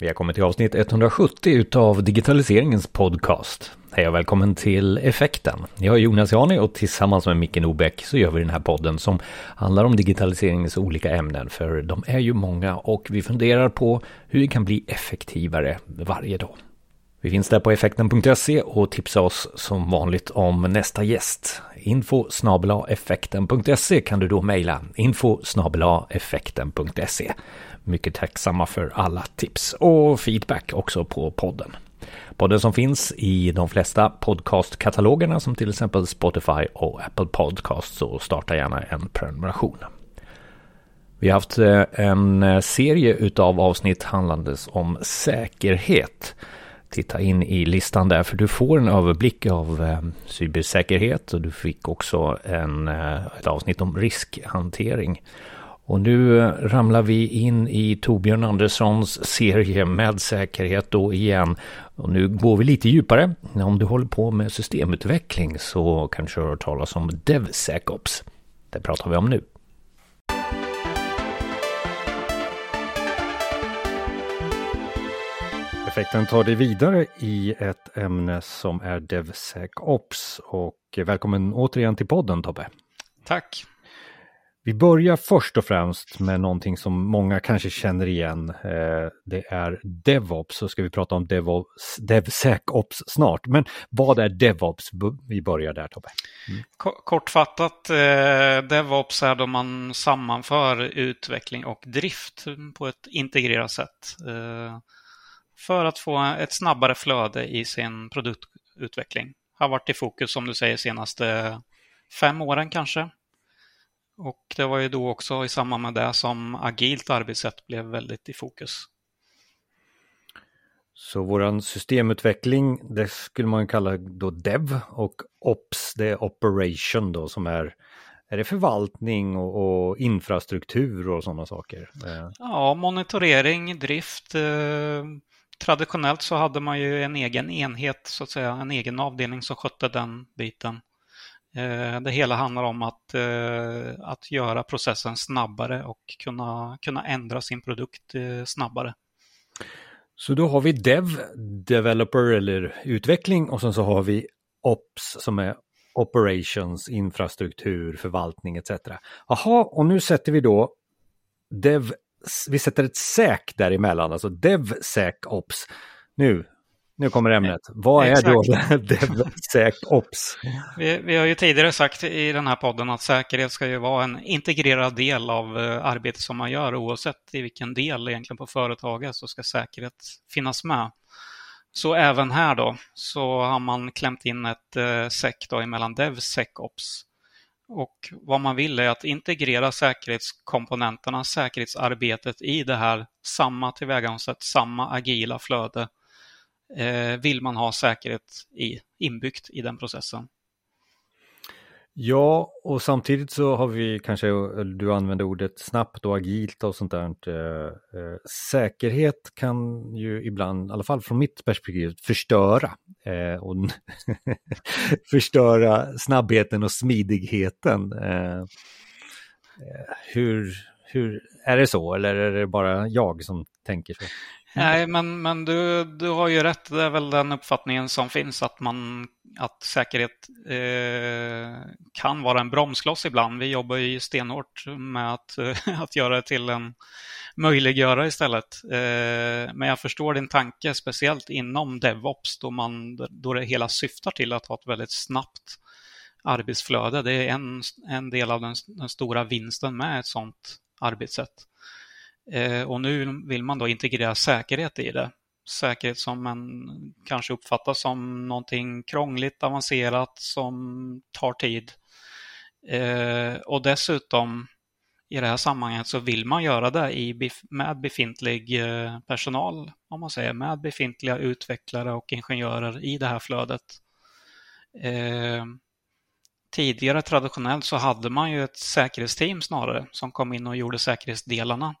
Vi har kommit till avsnitt 170 utav digitaliseringens podcast. Hej och välkommen till Effekten. Jag är Jonas Jani och tillsammans med Micke Nobäck så gör vi den här podden som handlar om digitaliseringens olika ämnen. För de är ju många och vi funderar på hur vi kan bli effektivare varje dag. Vi finns där på effekten.se och tipsa oss som vanligt om nästa gäst. Info effekten.se kan du då mejla. Info effekten.se. Mycket tacksamma för alla tips och feedback också på podden. Podden som finns i de flesta podcastkatalogerna som till exempel Spotify och Apple Podcasts så starta gärna en prenumeration. Vi har haft eh, en serie utav avsnitt handlandes om säkerhet titta in i listan där för du får en överblick av eh, cybersäkerhet och du fick också en, eh, ett avsnitt om riskhantering. Och nu eh, ramlar vi in i Torbjörn Anderssons serie med säkerhet då igen. Och nu går vi lite djupare. Om du håller på med systemutveckling så kanske du har hört talas om DevSecOps. Det pratar vi om nu. Effekten tar dig vidare i ett ämne som är DevSecOps. Och välkommen återigen till podden Tobbe. Tack. Vi börjar först och främst med någonting som många kanske känner igen. Eh, det är DevOps, så ska vi prata om DevOps, DevSecOps snart. Men vad är DevOps? Vi börjar där Tobbe. Mm. Kortfattat, eh, DevOps är då man sammanför utveckling och drift på ett integrerat sätt. Eh, för att få ett snabbare flöde i sin produktutveckling. Har varit i fokus, som du säger, senaste fem åren kanske. Och det var ju då också i samband med det som agilt arbetssätt blev väldigt i fokus. Så våran systemutveckling, det skulle man kalla då dev och ops, det är operation då som är, är det förvaltning och, och infrastruktur och sådana saker? Eh. Ja, monitorering, drift. Eh, traditionellt så hade man ju en egen enhet, så att säga, en egen avdelning som skötte den biten. Eh, det hela handlar om att, eh, att göra processen snabbare och kunna, kunna ändra sin produkt eh, snabbare. Så då har vi Dev, Developer eller utveckling och sen så har vi Ops som är Operations, infrastruktur, förvaltning etc. Jaha, och nu sätter vi då Dev, vi sätter ett SÄK däremellan, alltså DevSecOps. Nu, nu kommer ämnet. Vad är då DevSecOps? Vi, vi har ju tidigare sagt i den här podden att säkerhet ska ju vara en integrerad del av eh, arbetet som man gör oavsett i vilken del egentligen på företaget så ska säkerhet finnas med. Så även här då så har man klämt in ett eh, SEC då emellan DevSecOps. Och vad man vill är att integrera säkerhetskomponenterna, säkerhetsarbetet i det här samma tillvägagångssätt, samma agila flöde Eh, vill man ha säkerhet i, inbyggt i den processen. Ja, och samtidigt så har vi kanske, du använder ordet snabbt och agilt och sånt där. Eh, eh, säkerhet kan ju ibland, i alla fall från mitt perspektiv, förstöra. Eh, och förstöra snabbheten och smidigheten. Eh, eh, hur, hur, är det så eller är det bara jag som tänker så? Mm. Nej, men, men du, du har ju rätt. Det är väl den uppfattningen som finns att, man, att säkerhet eh, kan vara en bromskloss ibland. Vi jobbar ju stenhårt med att, att göra det till en möjliggörare istället. Eh, men jag förstår din tanke, speciellt inom DevOps då, man, då det hela syftar till att ha ett väldigt snabbt arbetsflöde. Det är en, en del av den, den stora vinsten med ett sådant arbetssätt. Eh, och nu vill man då integrera säkerhet i det. Säkerhet som man kanske uppfattar som någonting krångligt, avancerat, som tar tid. Eh, och dessutom i det här sammanhanget så vill man göra det i, med befintlig eh, personal, om man säger, med befintliga utvecklare och ingenjörer i det här flödet. Eh, tidigare traditionellt så hade man ju ett säkerhetsteam snarare som kom in och gjorde säkerhetsdelarna.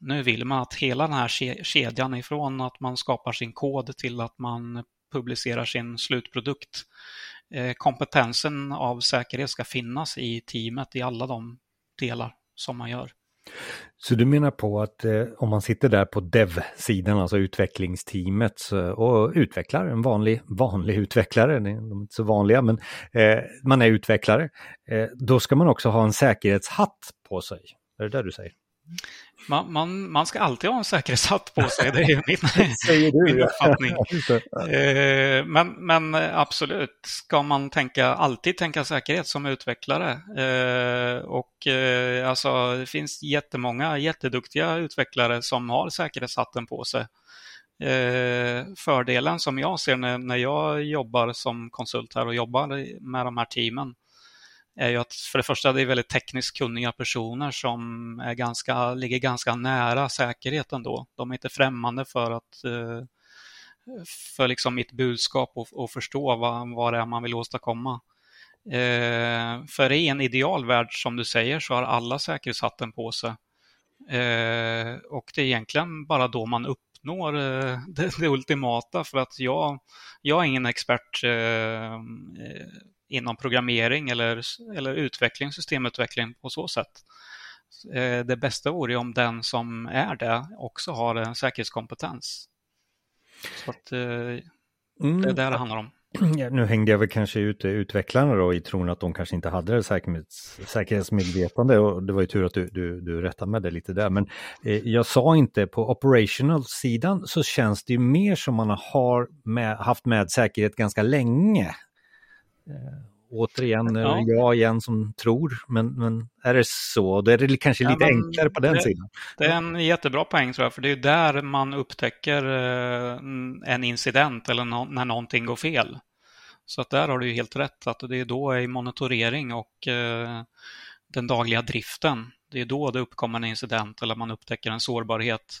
Nu vill man att hela den här kedjan ifrån att man skapar sin kod till att man publicerar sin slutprodukt. Eh, kompetensen av säkerhet ska finnas i teamet i alla de delar som man gör. Så du menar på att eh, om man sitter där på dev-sidan, alltså utvecklingsteamet så, och utvecklar, en vanlig, vanlig utvecklare, de är inte så vanliga, men eh, man är utvecklare, eh, då ska man också ha en säkerhetshatt på sig. Är det det du säger? Man, man, man, ska alltid ha en säkerhetshatt på sig, det är min, Säger du, min uppfattning. Eh, men, men absolut, ska man tänka, alltid tänka säkerhet som utvecklare. Eh, och eh, alltså, det finns jättemånga jätteduktiga utvecklare som har säkerhetshatten på sig. Fördelen som jag ser när, när jag jobbar som konsult här och jobbar med de här teamen, är ju att för det första det är väldigt tekniskt kunniga personer som är ganska, ligger ganska nära säkerheten då. De är inte främmande för att eh, för liksom mitt budskap och, och förstå vad, vad det är man vill åstadkomma. Eh, för i en idealvärld som du säger så har alla säkerhetshatten på sig. Eh, och det är egentligen bara då man uppnår eh, det, det, ultimata för att jag, jag är ingen expert eh, eh inom programmering eller, eller utveckling, systemutveckling på så sätt. Eh, det bästa vore om den som är det också har en säkerhetskompetens. Så att, eh, det är det det handlar om. Ja, nu hängde jag väl kanske ut utvecklarna då i tron att de kanske inte hade det säkerhets, säkerhetsmedvetande och det var ju tur att du, du, du rättade med det lite där. Men eh, jag sa inte på operational-sidan så känns det ju mer som man har med, haft med säkerhet ganska länge. Eh, återigen, eh, ja. jag igen som tror, men, men är det så, då är det kanske lite ja, enklare på den det, sidan. Det är en jättebra poäng tror jag, för det är där man upptäcker eh, en incident eller no när någonting går fel. Så att där har du helt rätt, att det är då i monitorering och eh, den dagliga driften, det är då det uppkommer en incident eller man upptäcker en sårbarhet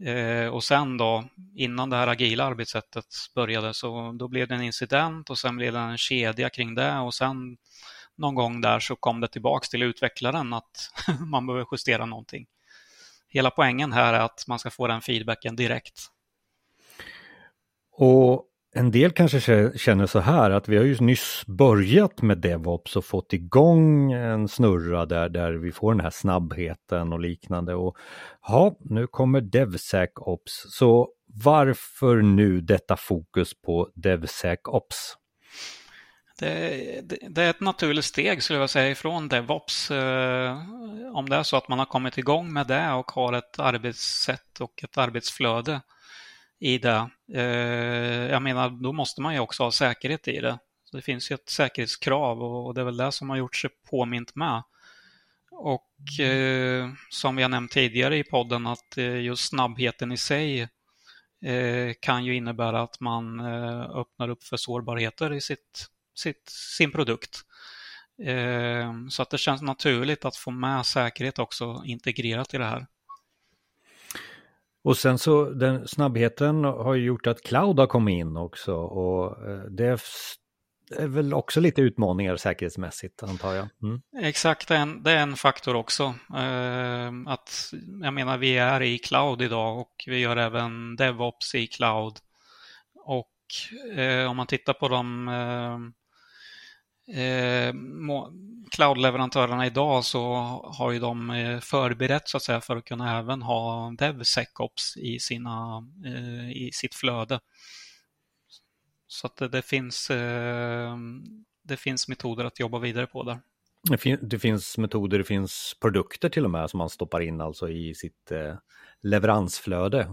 Eh, och sen då, innan det här agila arbetssättet började, så då blev det en incident och sen blev det en kedja kring det och sen någon gång där så kom det tillbaks till utvecklaren att man behöver justera någonting. Hela poängen här är att man ska få den feedbacken direkt. Och en del kanske känner så här att vi har ju nyss börjat med DevOps och fått igång en snurra där, där vi får den här snabbheten och liknande. Och ja, nu kommer DevSecOps. Så varför nu detta fokus på DevSecOps? Det, det, det, är ett naturligt steg skulle jag säga ifrån DevOps. Eh, om det är så att man har kommit igång med det och har ett arbetssätt och ett arbetsflöde i det. Eh, jag menar, då måste man ju också ha säkerhet i det. Så det finns ju ett säkerhetskrav och det är väl det som har gjort sig påmint med. Och eh, som vi har nämnt tidigare i podden att eh, just snabbheten i sig eh, kan ju innebära att man eh, öppnar upp för sårbarheter i sitt, sitt, sin produkt. Eh, så att det känns naturligt att få med säkerhet också integrerat i det här. Och sen så den snabbheten har ju gjort att cloud har kommit in också och eh, det är väl också lite utmaningar säkerhetsmässigt antar jag. Mm. Exakt, det är, en, det är en faktor också. Eh, att, jag menar, vi är i cloud idag och vi gör även DevOps i cloud. Och eh, om man tittar på de eh, cloud-leverantörerna idag så har ju de eh, förberett så att säga för att kunna även ha DevSecOps i, sina, eh, i sitt flöde. Så att det, det finns, eh, det finns metoder att jobba vidare på där. Det, fin det, finns metoder, det finns produkter till och med som man stoppar in alltså i sitt eh, leveransflöde.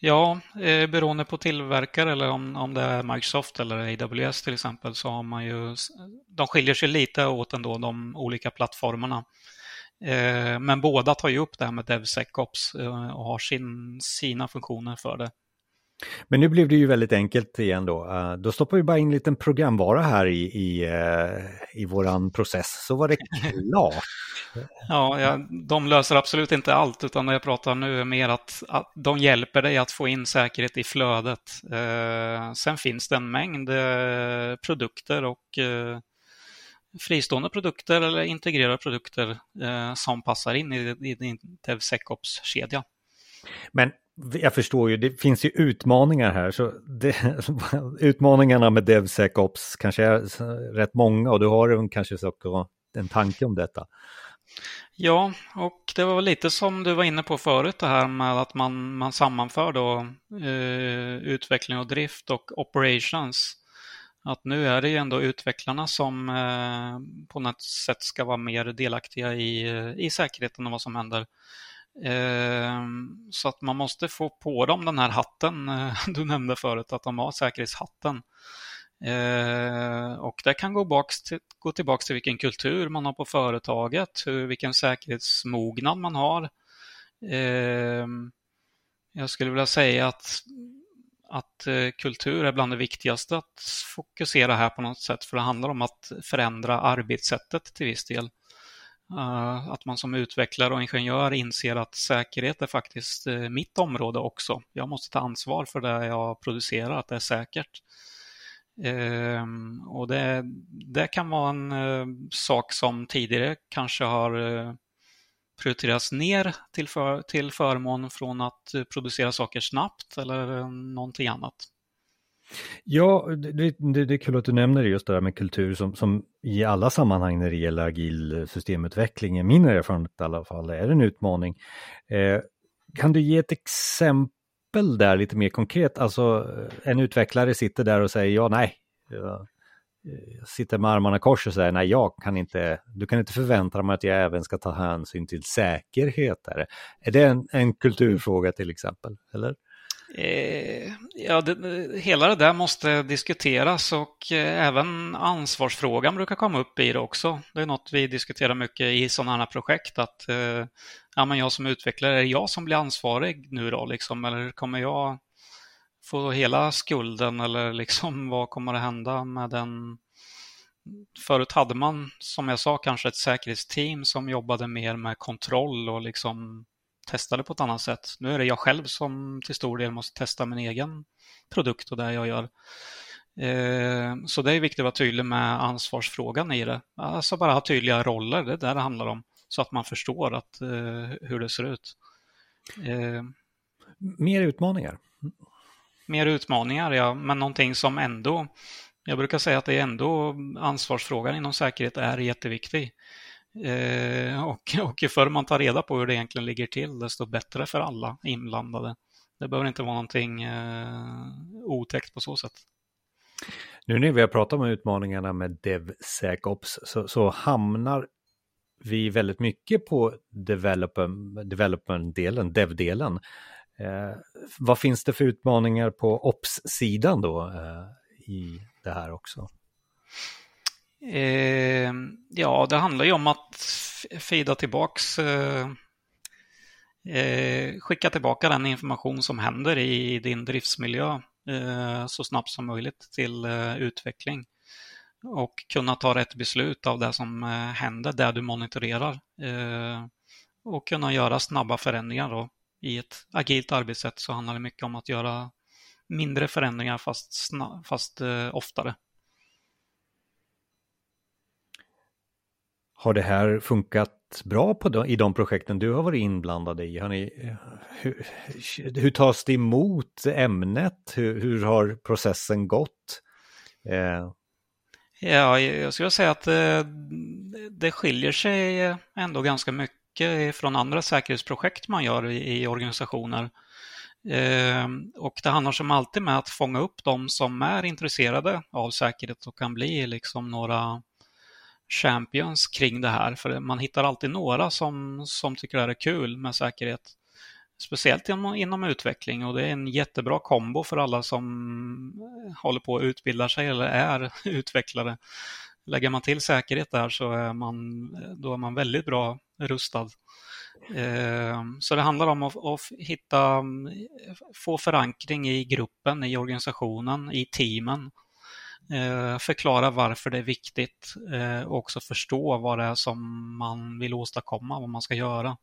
Ja, eh, beroende på tillverkare eller om, om det är Microsoft eller AWS till exempel så har man ju, de skiljer sig lite åt ändå de olika plattformarna. Eh, men båda tar ju upp det här med DevSecOps eh, och har sin, sina funktioner för det. Men nu blev det ju väldigt enkelt igen då. Uh, då stoppar vi bara in en liten programvara här i, i, uh, i våran process så var det klart. ja, ja, de löser absolut inte allt utan det jag pratar nu är mer att, att de hjälper dig att få in säkerhet i flödet. Uh, sen finns det en mängd produkter och fristående produkter eller integrerade produkter som passar in i, i din DevSecOps-kedja. Men jag förstår ju, det finns ju utmaningar här. Så det, utmaningarna med DevSecOps kanske är rätt många och du har kanske en tanke om detta. Ja, och det var lite som du var inne på förut det här med att man, man sammanför då eh, utveckling och drift och operations. Att nu är det ju ändå utvecklarna som eh, på något sätt ska vara mer delaktiga i, eh, i säkerheten och vad som händer. Ehm, så att man måste få på dem den här hatten eh, du nämnde förut, att de har säkerhetshatten. Ehm, och det kan gå, baks till, gå tillbaka till vilken kultur man har på företaget, vilken säkerhetsmognad man har. Ehm, jag skulle vilja säga att, att eh, kultur är bland det viktigaste att fokusera här på något sätt, för det handlar om att förändra arbetssättet till viss del. Eh, att man som utvecklare och ingenjör inser att säkerhet är faktiskt eh, mitt område också. Jag måste ta ansvar för det jag producerar, att det är säkert. Ehm, och det, det kan vara en eh, sak som tidigare kanske har prioriteras prioriterats ner till, för, till förmån från att producera saker snabbt eller någonting annat. Ja, det, det, det är kul att du nämner just det där med kultur som, som i alla sammanhang när det gäller agil systemutveckling, i min erfarenhet i alla fall, är en utmaning. Eh, kan du ge ett exempel där lite mer konkret? Alltså eh, en utvecklare sitter där och säger ja, nej. Eh, jag sitter med armarna kors och säger nej, jag kan inte, du kan inte förvänta dig att jag även ska ta hänsyn till säkerhet. Är det, är det en, en kulturfråga till exempel? Eller? Eh, ja, det, hela det där måste diskuteras och eh, även ansvarsfrågan brukar komma upp i det också. Det är något vi diskuterar mycket i sådana här projekt att eh, ja, men jag som utvecklare, är det jag som blir ansvarig nu då liksom, eller kommer jag få hela skulden? Eller liksom vad kommer att hända med den? Förut hade man, som jag sa, kanske ett säkerhetsteam som jobbade mer med kontroll och liksom testade på ett annat sätt. Nu är det jag själv som till stor del måste testa min egen produkt och det jag gör. Eh, så det är viktigt att vara tydlig med ansvarsfrågan i det. Alltså bara ha tydliga roller, det är det det handlar om. Så att man förstår att, eh, hur det ser ut. Eh, mer utmaningar? Mer utmaningar, ja. Men någonting som ändå, jag brukar säga att det är ändå ansvarsfrågan inom säkerhet är jätteviktig. Eh, och, och ju förr man tar reda på hur det egentligen ligger till, desto bättre för alla inblandade. Det behöver inte vara någonting eh, otäckt på så sätt. Nu när vi har pratat om utmaningarna med DevSecOps så, så hamnar vi väldigt mycket på development-delen, dev-delen. Eh, vad finns det för utmaningar på ops-sidan då eh, i det här också? Eh, ja, det handlar ju om att fida tillbaks eh, eh, skicka tillbaka den information som händer i din driftsmiljö eh, så snabbt som möjligt till eh, utveckling och kunna ta rätt beslut av det som eh, händer, det du monitorerar eh, och kunna göra snabba förändringar. Då. I ett agilt arbetssätt så handlar det mycket om att göra mindre förändringar fast, fast eh, oftare. Har det här funkat bra på de, i de projekten du har varit inblandad i? Har ni, hur, hur tas det emot ämnet? Hur, hur har processen gått? Eh. Ja, jag skulle säga att det, det skiljer sig ändå ganska mycket från andra säkerhetsprojekt man gör i, i organisationer. Eh, och det handlar som alltid med att fånga upp de som är intresserade av säkerhet och kan bli liksom några champions kring det här. För man hittar alltid några som, som tycker det här är kul med säkerhet. Speciellt inom, inom utveckling och det är en jättebra kombo för alla som eh, håller på att utbilda sig eller är utvecklare. Lägger man till säkerhet där så är man, då är man väldigt bra rustad. Eh, så det handlar om att, att hitta, eh, få förankring i gruppen, i organisationen, i teamen Eh, förklara varför det är viktigt eh, och också förstå vad det är som man vill åstadkomma, vad man ska göra.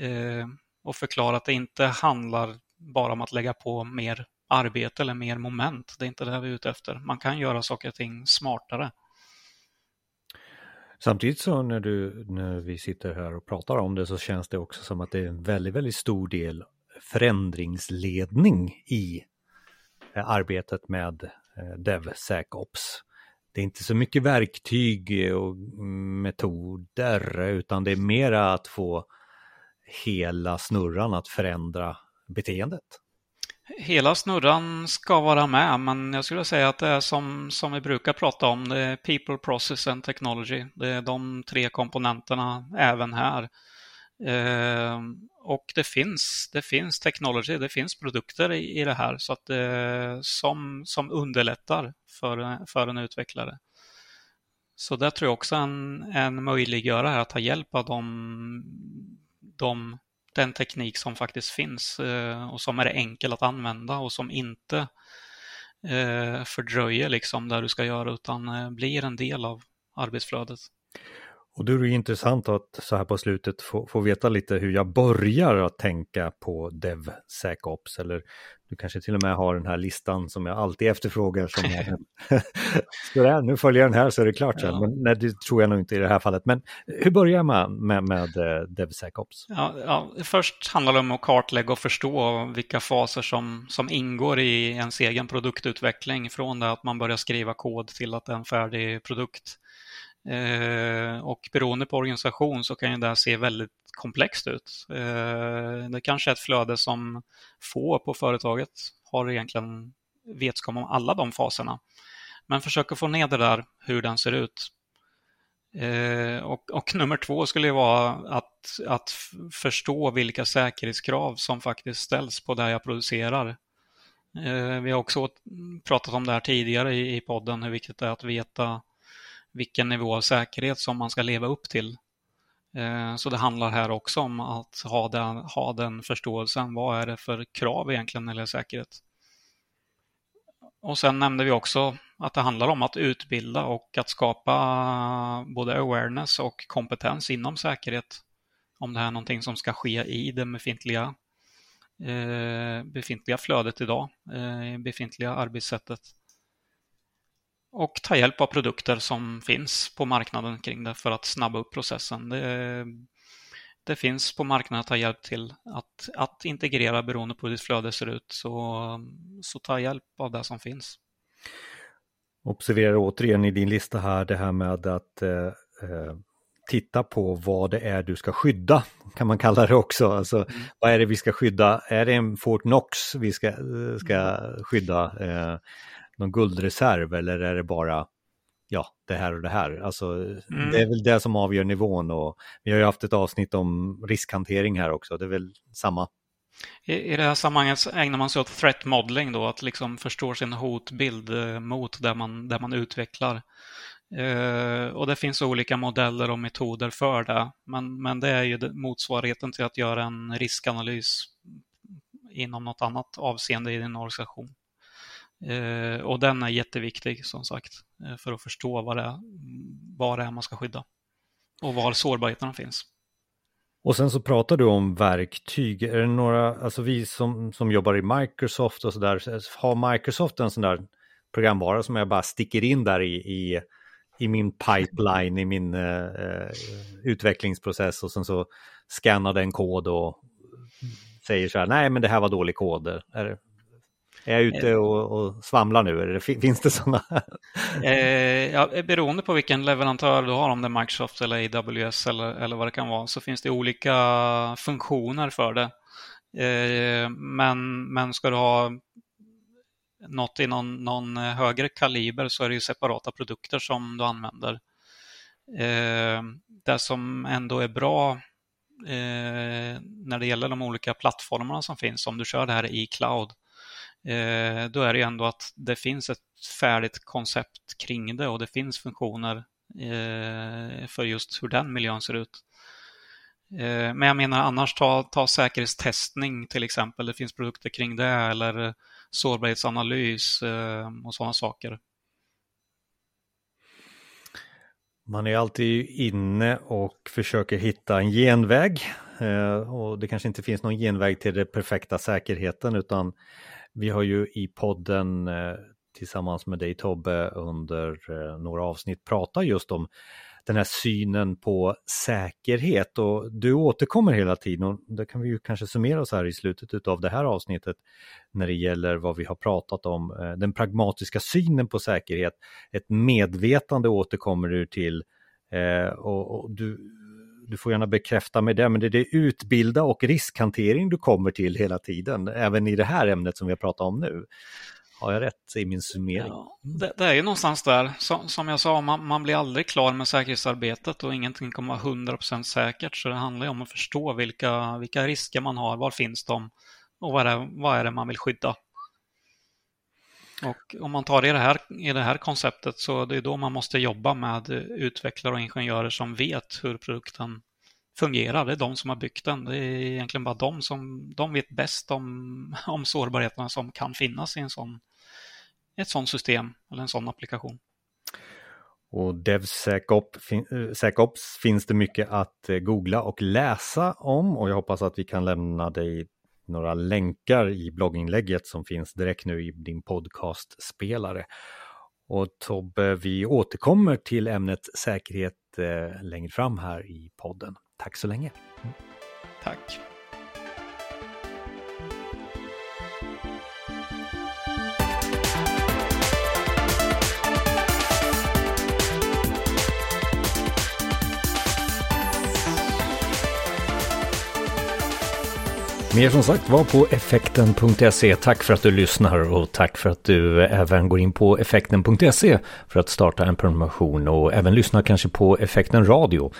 Eh, och förklara att det inte handlar bara om att lägga på mer arbete eller mer moment. Det är inte det vi är ute efter. Man kan göra saker och ting smartare. Samtidigt så när, du, när vi sitter här och pratar om det så känns det också som att det är en väldigt, väldigt stor del förändringsledning i arbetet med Eh, DevSecOps. det är inte så mycket verktyg eh, och metoder utan det är mera att få hela snurran att förändra beteendet. Hela snurran ska vara med, men jag skulle säga att det är som, som vi brukar prata om, det är people, process and technology. Det är de tre komponenterna även här. Eh, och det finns, det finns technology, det finns produkter i, i det här så att det, som, som underlättar för, för en utvecklare. Så det tror jag också en, en möjliggörare att ta hjälp av de, de, den teknik som faktiskt finns eh, och som är enkel att använda och som inte eh, fördröjer liksom där du ska göra utan eh, blir en del av arbetsflödet. Och då är det intressant att så här på slutet få, få veta lite hur jag börjar att tänka på DevSecOps. Eller du kanske till och med har den här listan som jag alltid efterfrågar. Som är, så där, nu följer jag den här så är det klart sen. Ja. Men nej, det tror jag nog inte i det här fallet. Men hur börjar man med, med, med eh, DevSecOps? Ja, ja, först handlar det om att kartlägga och förstå vilka faser som, som ingår i ens egen produktutveckling. Från det att man börjar skriva kod till att det är en färdig produkt. Eh, och beroende på organisation så kan ju det se väldigt komplext ut. Eh, det kanske är ett flöde som få på företaget har egentligen vetskap om alla de faserna. Men försök att få ner det där, hur den ser ut. Eh, och, och, nummer två skulle ju vara att, att förstå vilka säkerhetskrav som faktiskt ställs på det jag producerar. Eh, vi har också pratat om det här tidigare i podden, hur viktigt det är att veta vilken nivå av säkerhet som man ska leva upp till. Eh, så det handlar här också om att ha den, ha den förståelsen. Vad är det för krav egentligen när det gäller säkerhet? Och sen nämnde vi också att det handlar om att utbilda och att skapa både awareness och kompetens inom säkerhet. Om det här är någonting som ska ske i det befintliga, eh, befintliga flödet idag, eh, befintliga arbetssättet och ta hjälp av produkter som finns på marknaden kring det för att snabba upp processen. Det, det finns på marknaden att ta hjälp till att, att integrera beroende på hur ditt flöde ser ut. Så, så ta hjälp av det som finns. Observera återigen i din lista här det här med att eh, eh, titta på vad det är du ska skydda, kan man kalla det också. Alltså, mm. Vad är det vi ska skydda? Är det en Fort Knox vi ska, ska mm. skydda? Eh, någon guldreserv eller är det bara ja, det här och det här. Alltså, mm. Det är väl det som avgör nivån och vi har ju haft ett avsnitt om riskhantering här också, det är väl samma. I, I det här sammanhanget ägnar man sig åt threat modeling då, att liksom förstå sin hotbild eh, mot det man, där man utvecklar. Eh, och det finns olika modeller och metoder för det, men, men det är ju motsvarigheten till att göra en riskanalys inom något annat avseende i din organisation. Eh, och den är jätteviktig som sagt eh, för att förstå vad det, är, vad det är man ska skydda och var sårbarheterna finns. Och sen så pratar du om verktyg. Är det några, alltså vi som, som jobbar i Microsoft och så där, har Microsoft en sån där programvara som jag bara sticker in där i, i, i min pipeline, i min eh, eh utvecklingsprocess och sen så scannar den kod och säger så här, nej men det här var dålig kod. Är det, är jag ute och, och svamlar nu? Eller finns det sådana? eh, ja, beroende på vilken leverantör du har, om det är Microsoft eller AWS eller, eller vad det kan vara, så finns det olika funktioner för det. Eh, men, men ska du ha något i någon, någon högre kaliber så är det ju separata produkter som du använder. Eh, det som ändå är bra eh, när det gäller de olika plattformarna som finns, om du kör det här i cloud, Eh, då är det ändå att det finns ett färdigt koncept kring det och det finns funktioner eh, för just hur den miljön ser ut. Eh, men jag menar annars, ta, ta säkerhetstestning till exempel. Det finns produkter kring det eller sårbarhetsanalys och sådana saker. Man är alltid inne och försöker hitta en genväg. Och det kanske inte finns någon genväg till den perfekta säkerheten utan vi har ju i podden eh, tillsammans med dig Tobbe under eh, några avsnitt pratat just om den här synen på säkerhet. Och du återkommer hela tiden och det kan vi ju kanske summera oss här i slutet av det här avsnittet när det gäller vad vi har pratat om, eh, den pragmatiska synen på säkerhet. Ett medvetande återkommer du till. Och du, du får gärna bekräfta med det, men det är det utbilda och riskhantering du kommer till hela tiden, även i det här ämnet som vi har pratat om nu. Har jag rätt i min summering? Ja, det, det, är ju någonstans där. Som, som jag sa, man, man, blir aldrig klar med säkerhetsarbetet och ingenting kommer vara 100% säkert. Så det handlar ju om att förstå vilka, vilka risker man har, var finns de och vad är, det, vad är det man vill skydda. Och om man tar det i det, här, i det här konceptet så det är då man måste jobba med utvecklare och ingenjörer som vet hur produkten fungerar. Det är de som har byggt den. Det är egentligen bara de som de vet bäst om, om sårbarheterna som kan finnas i en sån ett sådant system eller en sån applikation. Och DevSecOps finns det mycket att eh, googla och läsa om och jag hoppas att vi kan lämna dig några länkar i blogginlägget som finns direkt nu i din podcastspelare. Och Tobbe, vi återkommer till ämnet säkerhet eh, längre fram här i podden. Tack så länge. Mm. Tack. Mer som sagt var på effekten.se. Tack för att du lyssnar och tack för att du även går in på effekten.se för att starta en prenumeration och även lyssna kanske på Effekten Radio.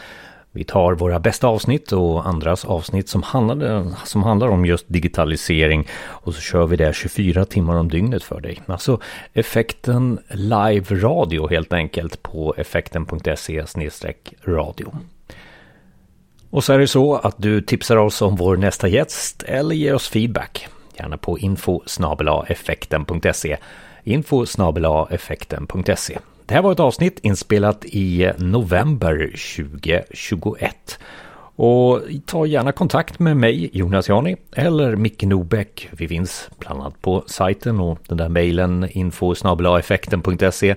Vi tar våra bästa avsnitt och andras avsnitt som, handlade, som handlar om just digitalisering och så kör vi det 24 timmar om dygnet för dig. Alltså effekten live radio helt enkelt på effekten.se radio. Och så är det så att du tipsar oss om vår nästa gäst eller ger oss feedback. Gärna på info effekten.se info effekten.se Det här var ett avsnitt inspelat i november 2021. Och ta gärna kontakt med mig, Jonas Jani, eller Micke Nobäck. Vi finns bland annat på sajten och den där mejlen info effekten.se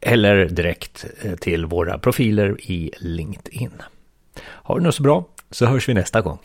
eller direkt eh, till våra profiler i LinkedIn. Ha det nu så bra, så hörs vi nästa gång.